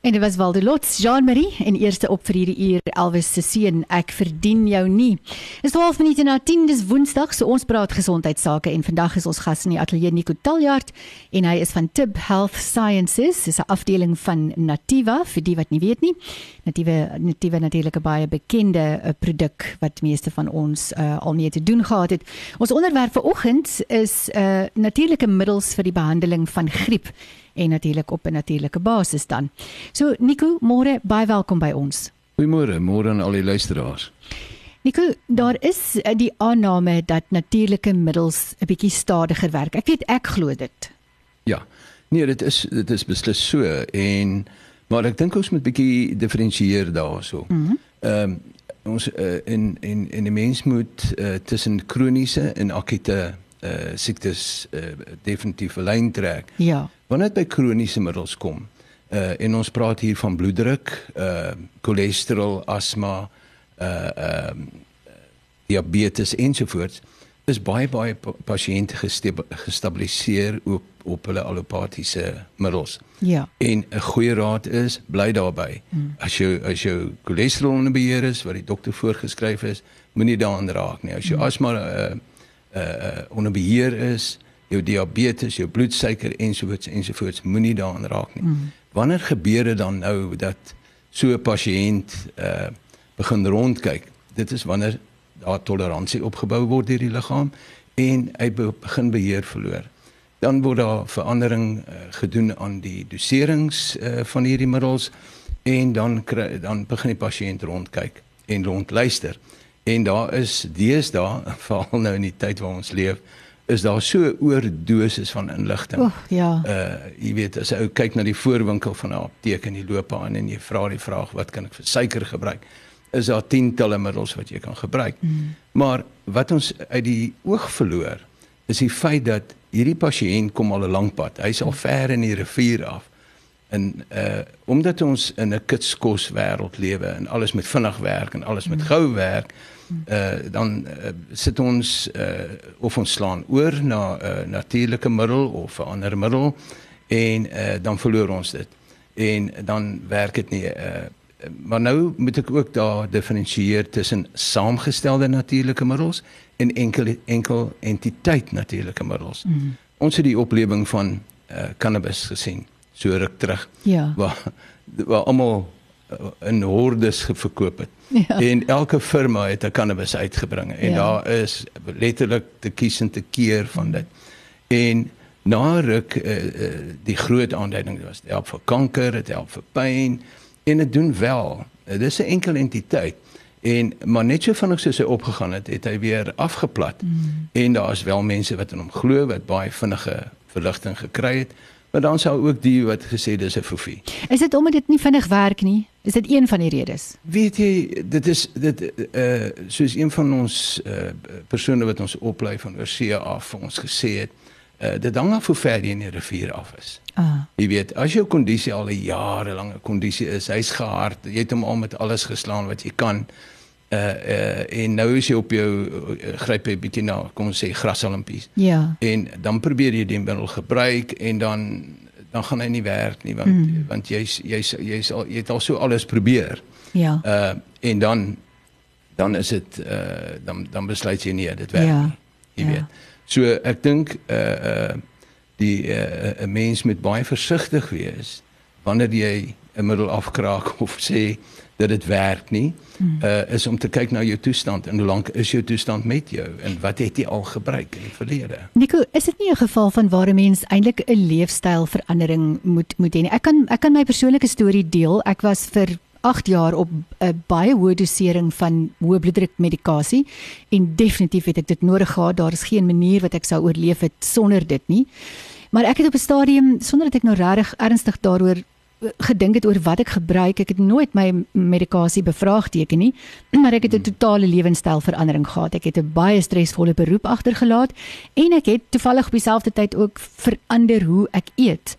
En dit was Waldo Lots, Jean-Marie en eerste op vir hierdie uur Elvis se seun, ek verdien jou nie. Is 12 minute na 10 dis Woensdag, so ons praat gesondheidsake en vandag is ons gas in die ateljee Nico Taljaard en hy is van Tib Health Sciences, dis 'n afdeling van Nativa vir die wat nie weet nie. Nativa Nativa natuurlik 'n baie bekende uh, produk wat meeste van ons uh, al mee te doen gehad het. Ons onderwerp vir oggend is uh, natuurlike middels vir die behandeling van griep en natuurlik op 'n natuurlike basis dan. So Nico, môre baie welkom by ons. Goeiemôre, môre aan al die luisteraars. Nico, daar is eh, die aanname dat natuurlike middels 'n bietjie stadiger werk. Ek weet ek glo dit. Ja. Nee, dit is dit is beslis so en maar ek dink ons moet bietjie diferensieer daaroor. Ehm mm um, ons uh, in in in die mens moet uh, tussen kroniese en akute uh, siektes uh, definitief 'n lyn trek. Ja. Wanneer dit by kroniese middels kom, uh en ons praat hier van bloeddruk, uh cholesterol, asma, uh ehm uh, diabetes ensovoorts, is baie baie pasiënte gestabiliseer op op hulle allopatiese middels. Ja. En 'n goeie raad is bly daarbey. Hmm. As jou as jou cholesterol onder beheer is wat die dokter voorgeskryf is, moenie daaraan raak nie. As jou hmm. asma uh uh onder beheer is, jou diabetes, jou bloedsuiker ensovoorts ensovoorts moenie daaraan raak nie. Mm. Wanneer gebeur dit dan nou dat so 'n pasiënt uh begin rondkyk? Dit is wanneer daar toleransie opgebou word deur die liggaam en hy begin beheer verloor. Dan word daar verandering uh, gedoen aan die doserings uh, van hierdie middels en dan kry, dan begin die pasiënt rondkyk en rondluister. En daar is deesdae veral nou in die tyd waar ons leef is daar so oordosis van inligting. Oh, ja. Uh jy weet as 'n ou kyk na die voorwinkel van 'n apteek en jy loop aan en jy vra die vraag wat kan ek vir suiker gebruik? Is daar tientalle middels wat jy kan gebruik. Mm. Maar wat ons uit die oog verloor is die feit dat hierdie pasiënt kom al 'n lang pad. Hy's al ver in die rivier af. En uh omdat ons in 'n kitskos wêreld lewe en alles met vinnig werk en alles met mm. gou werk, uh, dan uh, sit ons uh, of ons slaan oor na 'n uh, natuurlike middel of 'n ander middel en uh, dan verloor ons dit. En dan werk dit nie uh, maar nou moet ek ook daar diferensieer tussen saamgestelde natuurlike middels en enkel enkel entiteit natuurlike middels. Mm. Ons het die oplewing van uh, cannabis gesien so ruk terug. Ja. Waar waar almal in hordes verkoop het. Ja. En elke firma het 'n cannabis uitgebring en ja. daar is letterlik te kies en te keer van dit. En na ruk uh, uh, die groot aanduiding was dit help vir kanker, dit help vir pyn en dit doen wel. Dit is 'n enkel entiteit. En maar net so vinnig soos hy opgegaan het, het hy weer afgeplat. Mm. En daar's wel mense wat in hom glo wat baie vinnige verligting gekry het. Maar dan sou ook die wat gesê dis 'n fofie. Is dit omdat dit nie vinnig werk nie? Is dit een van die redes? Weet jy, dit is dit uh soos een van ons uh persone wat ons oplei van oorsee af vir ons gesê het, uh dit hang af hoe ver jy in die rivier af is. Ah. Jy weet, as jou kondisie al 'n jarelange kondisie is, hy's gehard, jy het hom al met alles geslaan wat jy kan. Uh uh en nou is jy op jou uh, gryp jy bietjie na, kom ons sê grasolimpies. Ja. En dan probeer jy die middel gebruik en dan dan gaan hy nie werk nie want mm. want jy's jy's jy's al jy het al so alles probeer. Ja. Uh en dan dan is dit uh dan dan besluit jy nee, dit werk ja. nie. Jy ja. weet. So ek dink uh uh die 'n uh, mens moet baie versigtig wees wanneer jy 'n middel afkraak of sê dat dit werk nie. Uh is om te kyk na jou toestand en hoe lank is jou toestand met jou en wat het jy al gebruik in die verlede? Nico, is dit nie 'n geval van waar 'n mens eintlik 'n leefstylverandering moet moet hê nie? Ek kan ek kan my persoonlike storie deel. Ek was vir 8 jaar op 'n baie hoë dosering van hoë bloeddruk medikasie en definitief het ek dit nodig gehad. Daar is geen manier wat ek sou oorleef het sonder dit nie. Maar ek het op 'n stadium sonder dat ek nou regtig ernstig daaroor gedink het oor wat ek gebruik. Ek het nooit my medikasie bevraagteken nie, maar ek het 'n totale lewenstylverandering gehad. Ek het 'n baie stresvolle beroep agtergelaat en ek het toevallig op dieselfde tyd ook verander hoe ek eet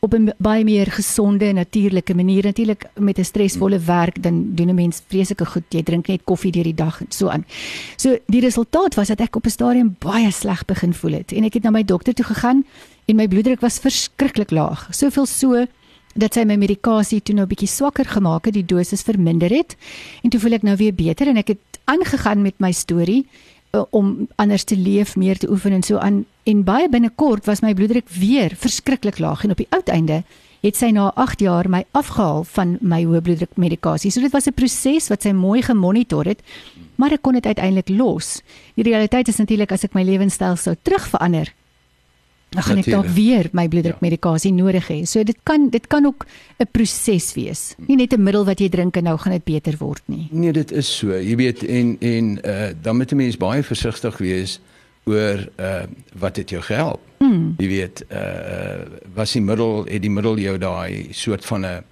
op 'n baie meer gesonde natuurlike manier natuurlik met 'n stresvolle werk dan doen 'n mens vreeslike goed jy drink net koffie deur die dag en so aan. So die resultaat was dat ek op 'n stadium baie sleg begin voel het en ek het na my dokter toe gegaan en my bloeddruk was verskriklik laag. Soveel so dat sy my medikasie toe nou 'n bietjie swakker gemaak het, die dosis verminder het en toe voel ek nou weer beter en ek het aangegaan met my storie uh, om anders te leef, meer te oefen en so aan en baie binnekort was my bloeddruk weer verskriklik laag en op die uiteinde het sy na 8 jaar my afgehaal van my hoë bloeddruk medikasie. So dit was 'n proses wat sy mooi gemonitor het, maar ek kon dit uiteindelik los. Die realiteit is natuurlik as ek my lewenstyl sou terugverander, dan gaan ek dalk weer my bloeddrukmedikasie ja. nodig hê. So dit kan dit kan ook 'n proses wees. Nie net 'n middel wat jy drink en nou gaan dit beter word nie. Nee, dit is so. Jy weet en en uh dan moet 'n mens baie versigtig wees oor uh wat dit jou help. Mm. Jy weet uh was die middel het die middel jou daai soort van 'n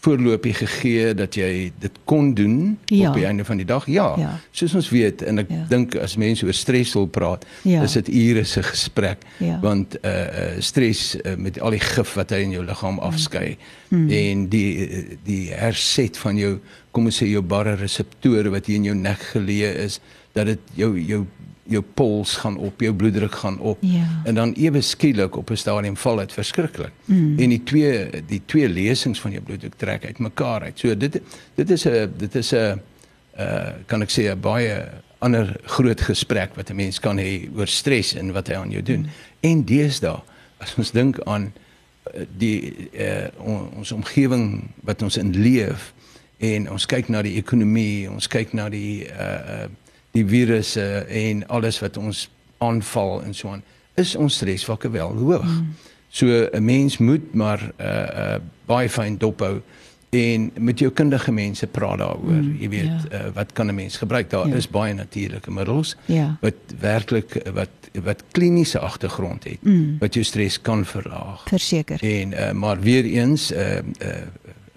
voorlopie gegee dat jy dit kon doen ja. op die einde van die dag. Ja. ja. Soos ons weet en ek ja. dink as mense oor stres wil praat, ja. is dit ure se gesprek ja. want uh, stres uh, met al die gif wat hy in jou liggaam afskei hmm. en die die herset van jou kom ons sê jou barre reseptore wat hier in jou nek geleë is dat dit jou jou jou pols gaan op, jou bloeddruk gaan op. Ja. En dan ewe skielik op 'n stadium val dit verskriklik. Mm. En die twee die twee lesings van jou bloeddruk trek uitmekaar uit. So dit dit is 'n dit is 'n uh kan ek sê 'n baie ander groot gesprek wat 'n mens kan hê oor stres en wat hy aan jou doen. Mm. En deesdae as ons dink aan uh, die uh ons omgewing wat ons in leef en ons kyk na die ekonomie, ons kyk na die uh die virusse en alles wat ons aanval en so aan is ons stresvakke wel hoog. Mm. So 'n mens moet maar uh, uh, baie fyn dophou en met jou kundige mense praat daaroor. Mm, jy weet ja. uh, wat kan 'n mens gebruik? Daar ja. is baie natuurlike middels ja. wat werklik wat wat kliniese agtergrond het mm. wat jou stres kan verlaag. Verseker. En uh, maar weer eens 'n uh, uh,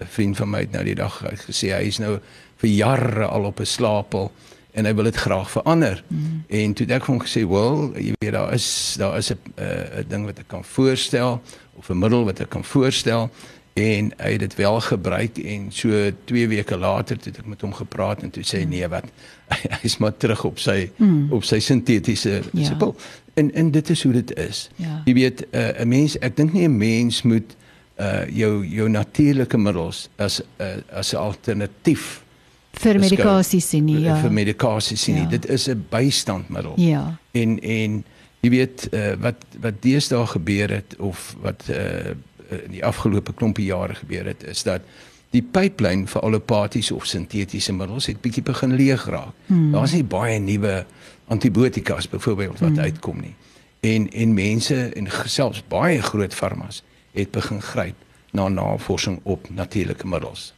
'n vriend van my het nou die dag gesê hy is nou vir jare al op 'n slaapel en hy wil dit graag verander. Mm. En toe het ek hom gesê, "Wel, jy weet daar is daar is 'n 'n ding wat ek kan voorstel of 'n middel wat ek kan voorstel." En hy het dit wel gebruik en so 2 weke later het ek met hom gepraat en toe sê hy, "Nee, wat? Hy is maar terug op sy mm. op sy sintetiese ja. sipel." En en dit is hoe dit is. Ja. Jy weet, eh, 'n uh, mens, ek dink nie 'n mens moet uh jou jou natuurlike middels as uh, as 'n alternatief vir medikasie sien nie ja. Vir medikasie sien nie ja. dit is 'n bystandmiddel ja. En en jy weet uh, wat wat deesdae gebeur het of wat uh, in die afgelope klompie jare gebeur het is dat die pipeline vir allopatiese of sintetiese middels het bietjie begin leeg raak. Hmm. daar's nie baie nuwe antibiotikas byvoorbeeld wat hmm. uitkom nie. En en mense en selfs baie groot farmas het begin gryp na navorsing op natuurlike middels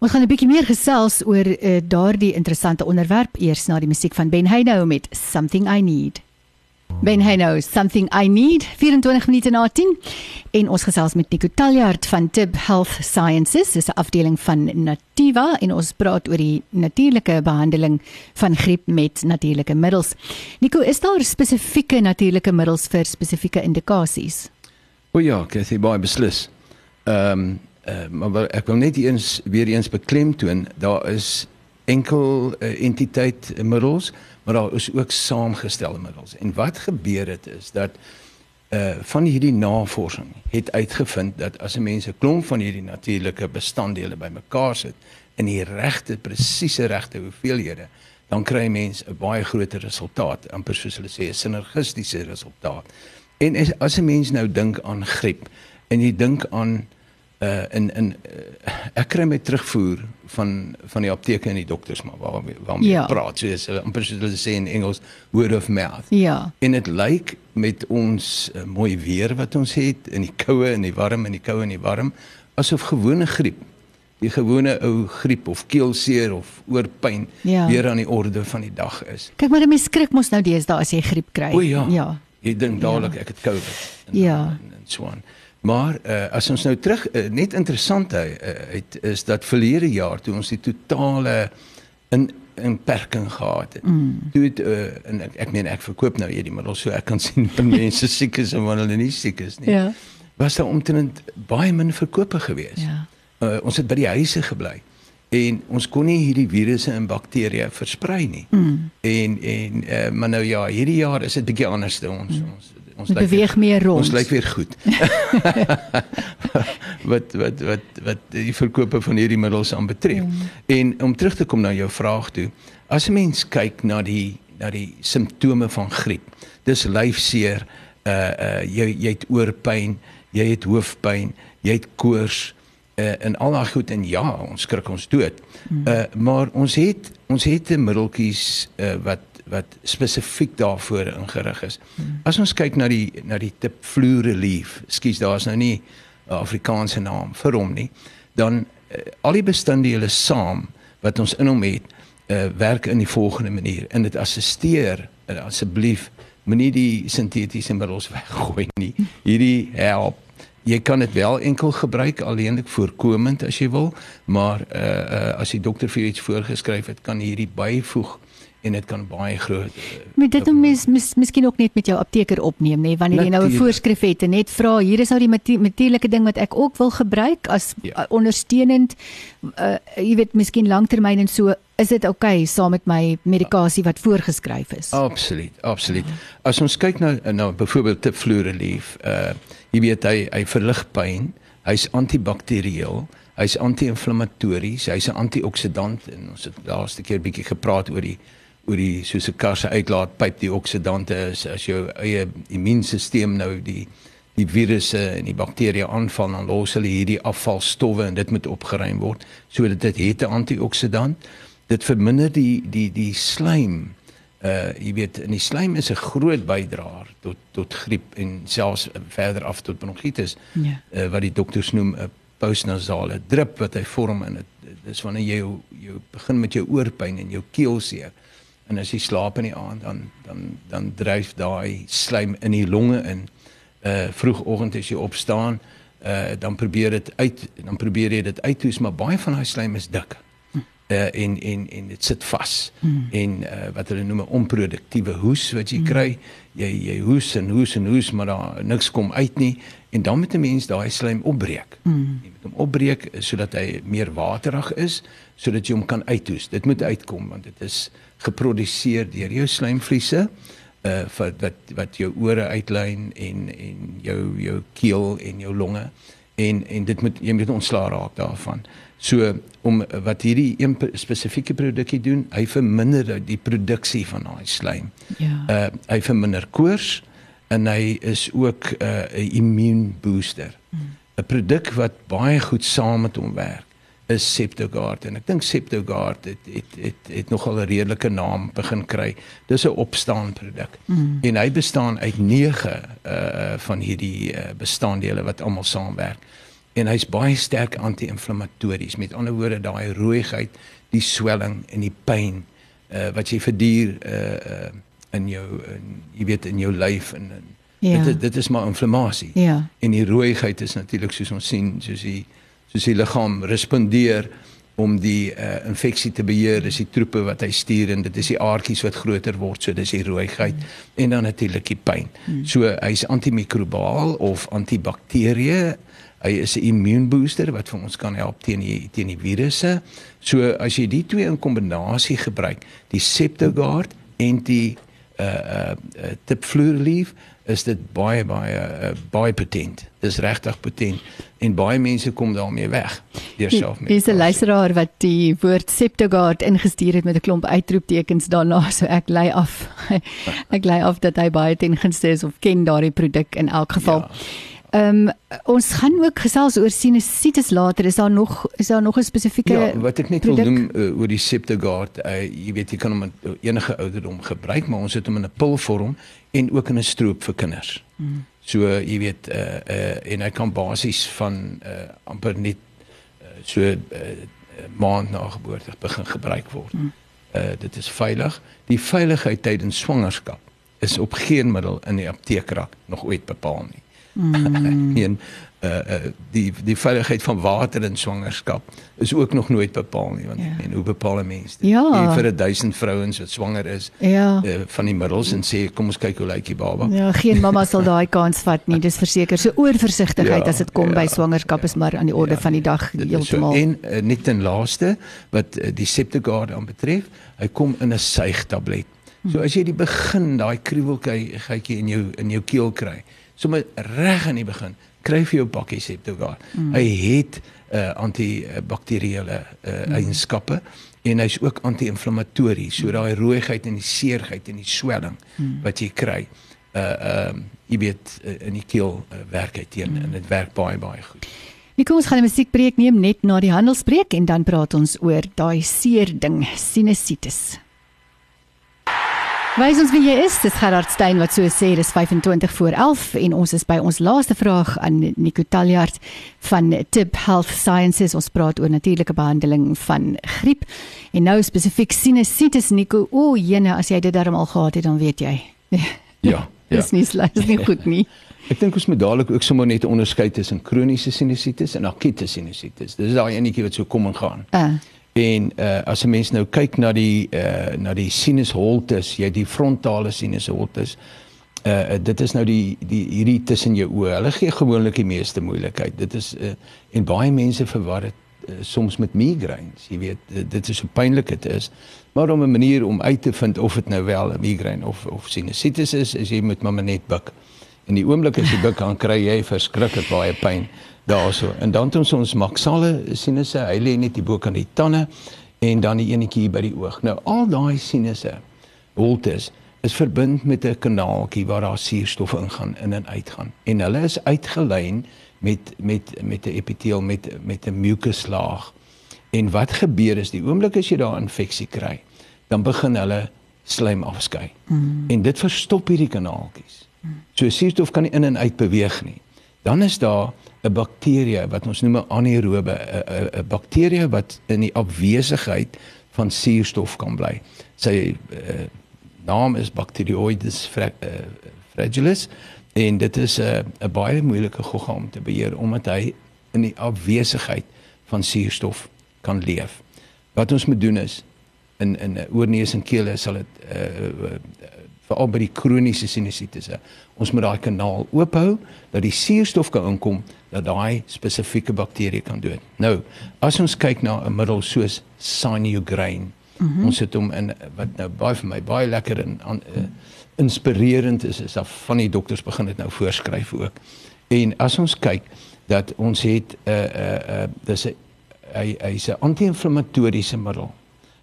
Ons gaan 'n bietjie meer gesels oor uh, daardie interessante onderwerp eers na die musiek van Ben Heyno met Something I Need. Ben Heyno, Something I Need, 24 minute na 10. En ons gesels met Nico Taljaard van Tib Health Sciences, dis 'n afdeling van Nativa en ons praat oor die natuurlike behandeling van griep met natuurlike middels. Nico, is daar spesifieke natuurlike middels vir spesifieke indikasies? O ja, ek sê baie beslis. Ehm um, uh, maar ek wil net eens weer eens beklemtoon daar is enkel uh, entiteit middels maar daar is ook saamgestelde middels. En wat gebeur het is dat uh van hierdie navorsing het uitgevind dat as 'n mens 'n klomp van hierdie natuurlike bestanddele bymekaar sit in die regte presiese regte hoeveelhede dan kry 'n mens 'n baie groter resultaat amper soos hulle sê 'n sinergistiese resultaat. En as, 'n mens nou dink aan griep en jy dink aan uh in in uh, ek kry my terugvoer van van die apteke en die dokters maar waar waar ja. praat so is amper soos hulle sê in Engels word of mouth. Ja. En dit lyk met ons uh, mooi weer wat ons het in die koue en die warm en die koue en die warm asof gewone griep die gewone ou griep of keelseer of oorpyn ja. weer aan die orde van die dag is. Kyk maar, mense skrik mos nou deesdae as jy griep kry. O ja. Ja. Jy dink dadelik ja. ek het COVID. En, ja. En, en so aan. Maar uh, as ons nou terug uh, net interessant uh, uit is dat verlede jaar toe ons die totale in inperking gehad het. Mm. Toe het uh, en ek, ek meen ek verkoop nou hierdie middels so ek kan sien dat mense siek is en wanneer hulle nie siek is nie. Ja. Was daar omtrent baie min verkope gewees. Ja. Uh, ons het by die huise gebly en ons kon nie hierdie virusse en bakterieë versprei nie. Mm. En en uh, maar nou ja, hierdie jaar is dit bietjie anders te ons mm. ons ons beweeg weer, meer rond. Ons lyk weer goed. wat wat wat wat die verkope van hierdie middels aanbetref. Mm. En om terug te kom na jou vraag toe, as 'n mens kyk na die na die simptome van griep, dis lyfseer, uh uh jy jy het oorpyn, jy het hoofpyn, jy het koors uh en al daai goed en ja, ons skrik ons dood. Mm. Uh maar ons het ons het 'n middeltjies uh wat wat spesifiek daarvoor ingerig is. As ons kyk na die na die tip flu relief, skus daar's nou nie 'n Afrikaanse naam vir hom nie, dan uh, al die bestanddele saam wat ons in hom het, uh, werk in die volgende manier en dit assisteer uh, asseblief moenie die sintetiese middels weggooi nie. Hierdie help Jy kan dit wel enkel gebruik alleenlik voorkomend as jy wil, maar uh uh as die dokter vir jou iets voorgeskryf het, kan hierdie byvoeg en dit kan baie groot uh, Met dit om mis, mis, miskien ook net met jou apteker opneem nê wanneer jy nou 'n voorskrif het en net vra hier is nou die natuurlike ding wat ek ook wil gebruik as ja. uh, ondersteunend uh, jy weet miskien lanktermyn en so is dit oukei okay, saam met my medikasie wat voorgeskryf is Absoluut absoluut. As ons kyk na nou byvoorbeeld te fluorelief uh jy weet hy hy verlig pyn hy's antibakterieel hy's anti-inflammatories hy's 'n antioksidant en ons het laaste keer bietjie gepraat oor die oor die soos 'n kar se uitlaatpyp die oksidante is as jou eie immuunstelsel nou die die virusse en die bakterieë aanval dan los hulle hierdie afvalstowwe en dit moet opgeruim word. Sodat dit het 'n antioksidant. Dit verminder die die die slaim uh jy weet in die slaim is 'n groot bydraer tot tot griep en selfs verder af tot bronchitis ja. uh, wat die dokters noem 'n postnasale drip wat hy vorm in dit dis wanneer jy jou, jou begin met jou oorpyn en jou keelseer en as jy slaap in die aand dan dan dan dryf daai slaim in die longe in. Uh vroegoggend as jy opstaan, uh dan probeer dit uit dan probeer jy dit uithoes, maar baie van daai slaim is dik. Uh en en en dit sit vas. Hmm. En uh wat hulle noem 'n onproduktiewe hoes wat jy hmm. kry. Jy jy hoes en hoes en hoes, maar daar niks kom uit nie en dan moet 'n mens daai slaim opbreek. Mm. Jy moet hom opbreek sodat hy meer waterig is, sodat jy hom kan uithoes. Dit moet uitkom want dit is geproduseer deur jou slaimvliese uh vir wat wat jou ore uitlyn en en jou jou keel en jou longe en en dit moet jy moet ontslaa raak daarvan. So om wat hierdie een spesifieke produkkie doen, hy verminder die produksie van daai slaim. Ja. Uh hy verminder koors en hy is ook 'n uh, immuunbooster. Hmm. 'n Produk wat baie goed saam met hom werk is Septogard en ek dink Septogard het het het het nogal 'n redelike naam begin kry. Dis 'n opstaan produk. Mm. En hy bestaan uit 9 uh van hierdie uh, bestanddele wat almal saamwerk. En hy's baie sterk anti-inflammatories. Met ander woorde, daai rooiheid, die swelling en die pyn uh wat jy verduur uh uh in jou in, jy weet in jou lyf en, en ja. dit dit is maar inflammasie. Ja. En die rooiheid is natuurlik soos ons sien, soos die soos die liggaam respondeer om die uh, infeksie te beheer, dis die troepe wat hy stuur en dit is die aardkies wat groter word, so dis die rooiheid mm. en dan natuurlik die pyn. Mm. So hy's antimikrobaal of antibakterie. Hy is 'n immuunbooster wat vir ons kan help teen die teen die virusse. So as jy die twee in kombinasie gebruik, die Septogard en die uh uh, uh Tipfluorelief, is dit baie baie uh, baie potent. Dis regtig potent en baie mense kom daarmee weg. Deurself met. Dis 'n luisteraar wat die woord Septogard ingestuur het met 'n klomp uitroeptekens daarna, so ek lei af. ek lei af dat hy baie ten gunste is of ken daardie produk in elk geval. Ja. Ehm um, ons gaan ook gesels oor sinusitis later. Is daar nog is daar nog 'n spesifieke Ja, wat ek net product? wil noem uh, oor die Septogard, uh, jy weet jy kan hom met enige ouderdom gebruik, maar ons het hom in 'n pilvorm en ook in 'n stroop vir kinders. Hmm. So uh, jy weet uh, uh en hy kan basies van uh amper net uh, so uh, maand na geboorte begin gebruik word. Hmm. Uh dit is veilig. Die veiligheid tydens swangerskap is op geen middel in die apteekrak nog ooit bepaal nie. Mm. en uh, uh die die veiligheid van water in swangerskap is ook nog nooit bepaal nie want ja. en hoe bepaal 'n mens dit? Ja. vir 1000 vrouens wat swanger is ja. uh, van die middels en sê kom ons kyk hoe lyk die baba. Ja, geen mamma sal daai kans vat nie. Dis verseker so oorversigtigheid Ja, as dit kom ja, by swangerskap is maar aan die orde Ja, van die dag heeltemal. So, en uh, net ten laaste wat uh, die Septagard aan betref, hy kom in 'n suigtablet. So as jy die begin daai kruwelkytjie in jou in jou keel kry, sommer reg aan die begin, kry vir jou pakkie Septagard. Mm. Hy het uh, antibakteriële uh, mm. eienskappe en hy's ook anti-inflammatories. So daai rooiheid en die seerheid en die swelling mm. wat jy kry, uh ehm uh, jy weet uh, in die keel uh, werk hy teen mm. en dit werk baie baie goed. Nico, ons gaan 'n musiekbreek neem net na die handelsbreek en dan praat ons oor daai seer ding, sinusitis. Wys ons wie jy is. Dis Gerard Stein wat so sê dis 25 voor 11 en ons is by ons laaste vraag aan Nico Taljaard van Tip Health Sciences. Ons praat oor natuurlike behandeling van griep en nou spesifiek sinusitis Nico. O, jene, as jy dit darm al gehad het, dan weet jy. Ja. Dis nie sleg, dis nie goed nie. Ek dink ons moet dadelik ook sommer net onderskei tussen kroniese sinusitis en akute sinusitis. Dis daai enetjie wat so kom en gaan. Uh, En uh as 'n mens nou kyk na die uh na die sinusholtes, jy die frontale sinusholtes. Uh dit is nou die die hierdie tussen jou oë. Hulle gee gewoonlik die meeste moeilikheid. Dit is uh en baie mense verwar dit uh, soms met migraines. Jy weet, dit, dit is so pynlik dit is. Maar om 'n manier om uit te vind of dit nou wel 'n migraine of of sinusitis is, is jy moet maar net buik. En die oomblik as jy buik kan kry jy verskriklik baie pyn daarso. En dan het ons ons maksale sinusse, hy lê net hier bo kan die tande en dan die enetjie hier by die oog. Nou al daai sinusse holtes is verbind met 'n kanaaltjie waar daar suurstof ingaan in en uitgaan. En hulle is uitgelyn met met met 'n epiteel met met 'n mucuslaag. En wat gebeur is die oomblik as jy daar infeksie kry, dan begin hulle slijm afskei. Mm. En dit verstop hierdie kanaaltjies. Mm. So suurstof kan nie in en uit beweeg nie. Dan is daar 'n bakterie wat ons noem 'n anaerobe, 'n 'n bakterie wat in die afwesigheid van suurstof kan bly. Sy uh, naam is Bacteroides fra uh, fragilis en dit is 'n uh, 'n baie moeilike gogga om te beheer omdat hy in die afwesigheid van suurstof kan leef. Wat ons moet doen is in in oorneus en keel sal dit uh, veral by die kroniese sinusitisse. Ons moet daai kanaal oophou dat die suurstof kan inkom dat daai spesifieke bakterie kan dood. Nou, as ons kyk na 'n middel soos Sinugrain, mm -hmm. ons het hom in wat nou baie vir my baie lekker en uh, inspirerend is is af van die dokters begin dit nou voorskryf ook. En as ons kyk dat ons het 'n uh, 'n uh, uh, dis 'n hy hy's 'n anti-inflammatoriese middel.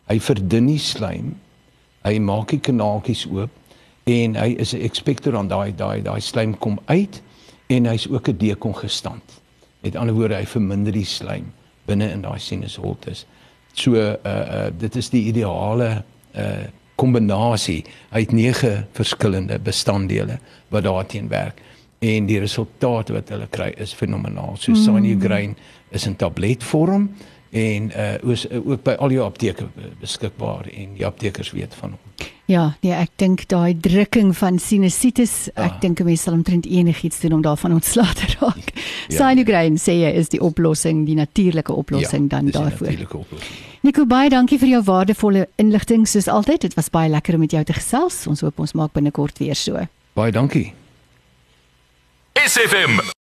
Hy verdun die slijm. Hy maak die kanaaltjies oop en hy is 'n expectorant daai daai daai slijm kom uit en hy's ook 'n dekongestant. Met ander woorde hy verminder die slijm binne in daai sinusholtes. So uh uh dit is die ideale uh kombinasie. Het 9 verskillende bestanddele wat daarteen werk en die resultate wat hulle kry is fenomenaal. So mm. Sinugrain is in tabletvorm en uh is uh, ook by al jou apteke beskikbaar en die aptekers weet van hom. Ja, nee, ek dink daai drukking van sinusitis, ek ah. dink 'n mens sal omtrent enigiets doen om daarvan ontslae te raak. Ja. Sinugrain sê jy is die oplossing, die natuurlike oplossing ja, dan daarvoor. Natuurlike oplossing. Nico baie dankie vir jou waardevolle inligting soos altyd. Dit was baie lekker om met jou te gesels. Ons hoop ons maak binnekort weer so. Baie dankie. SFM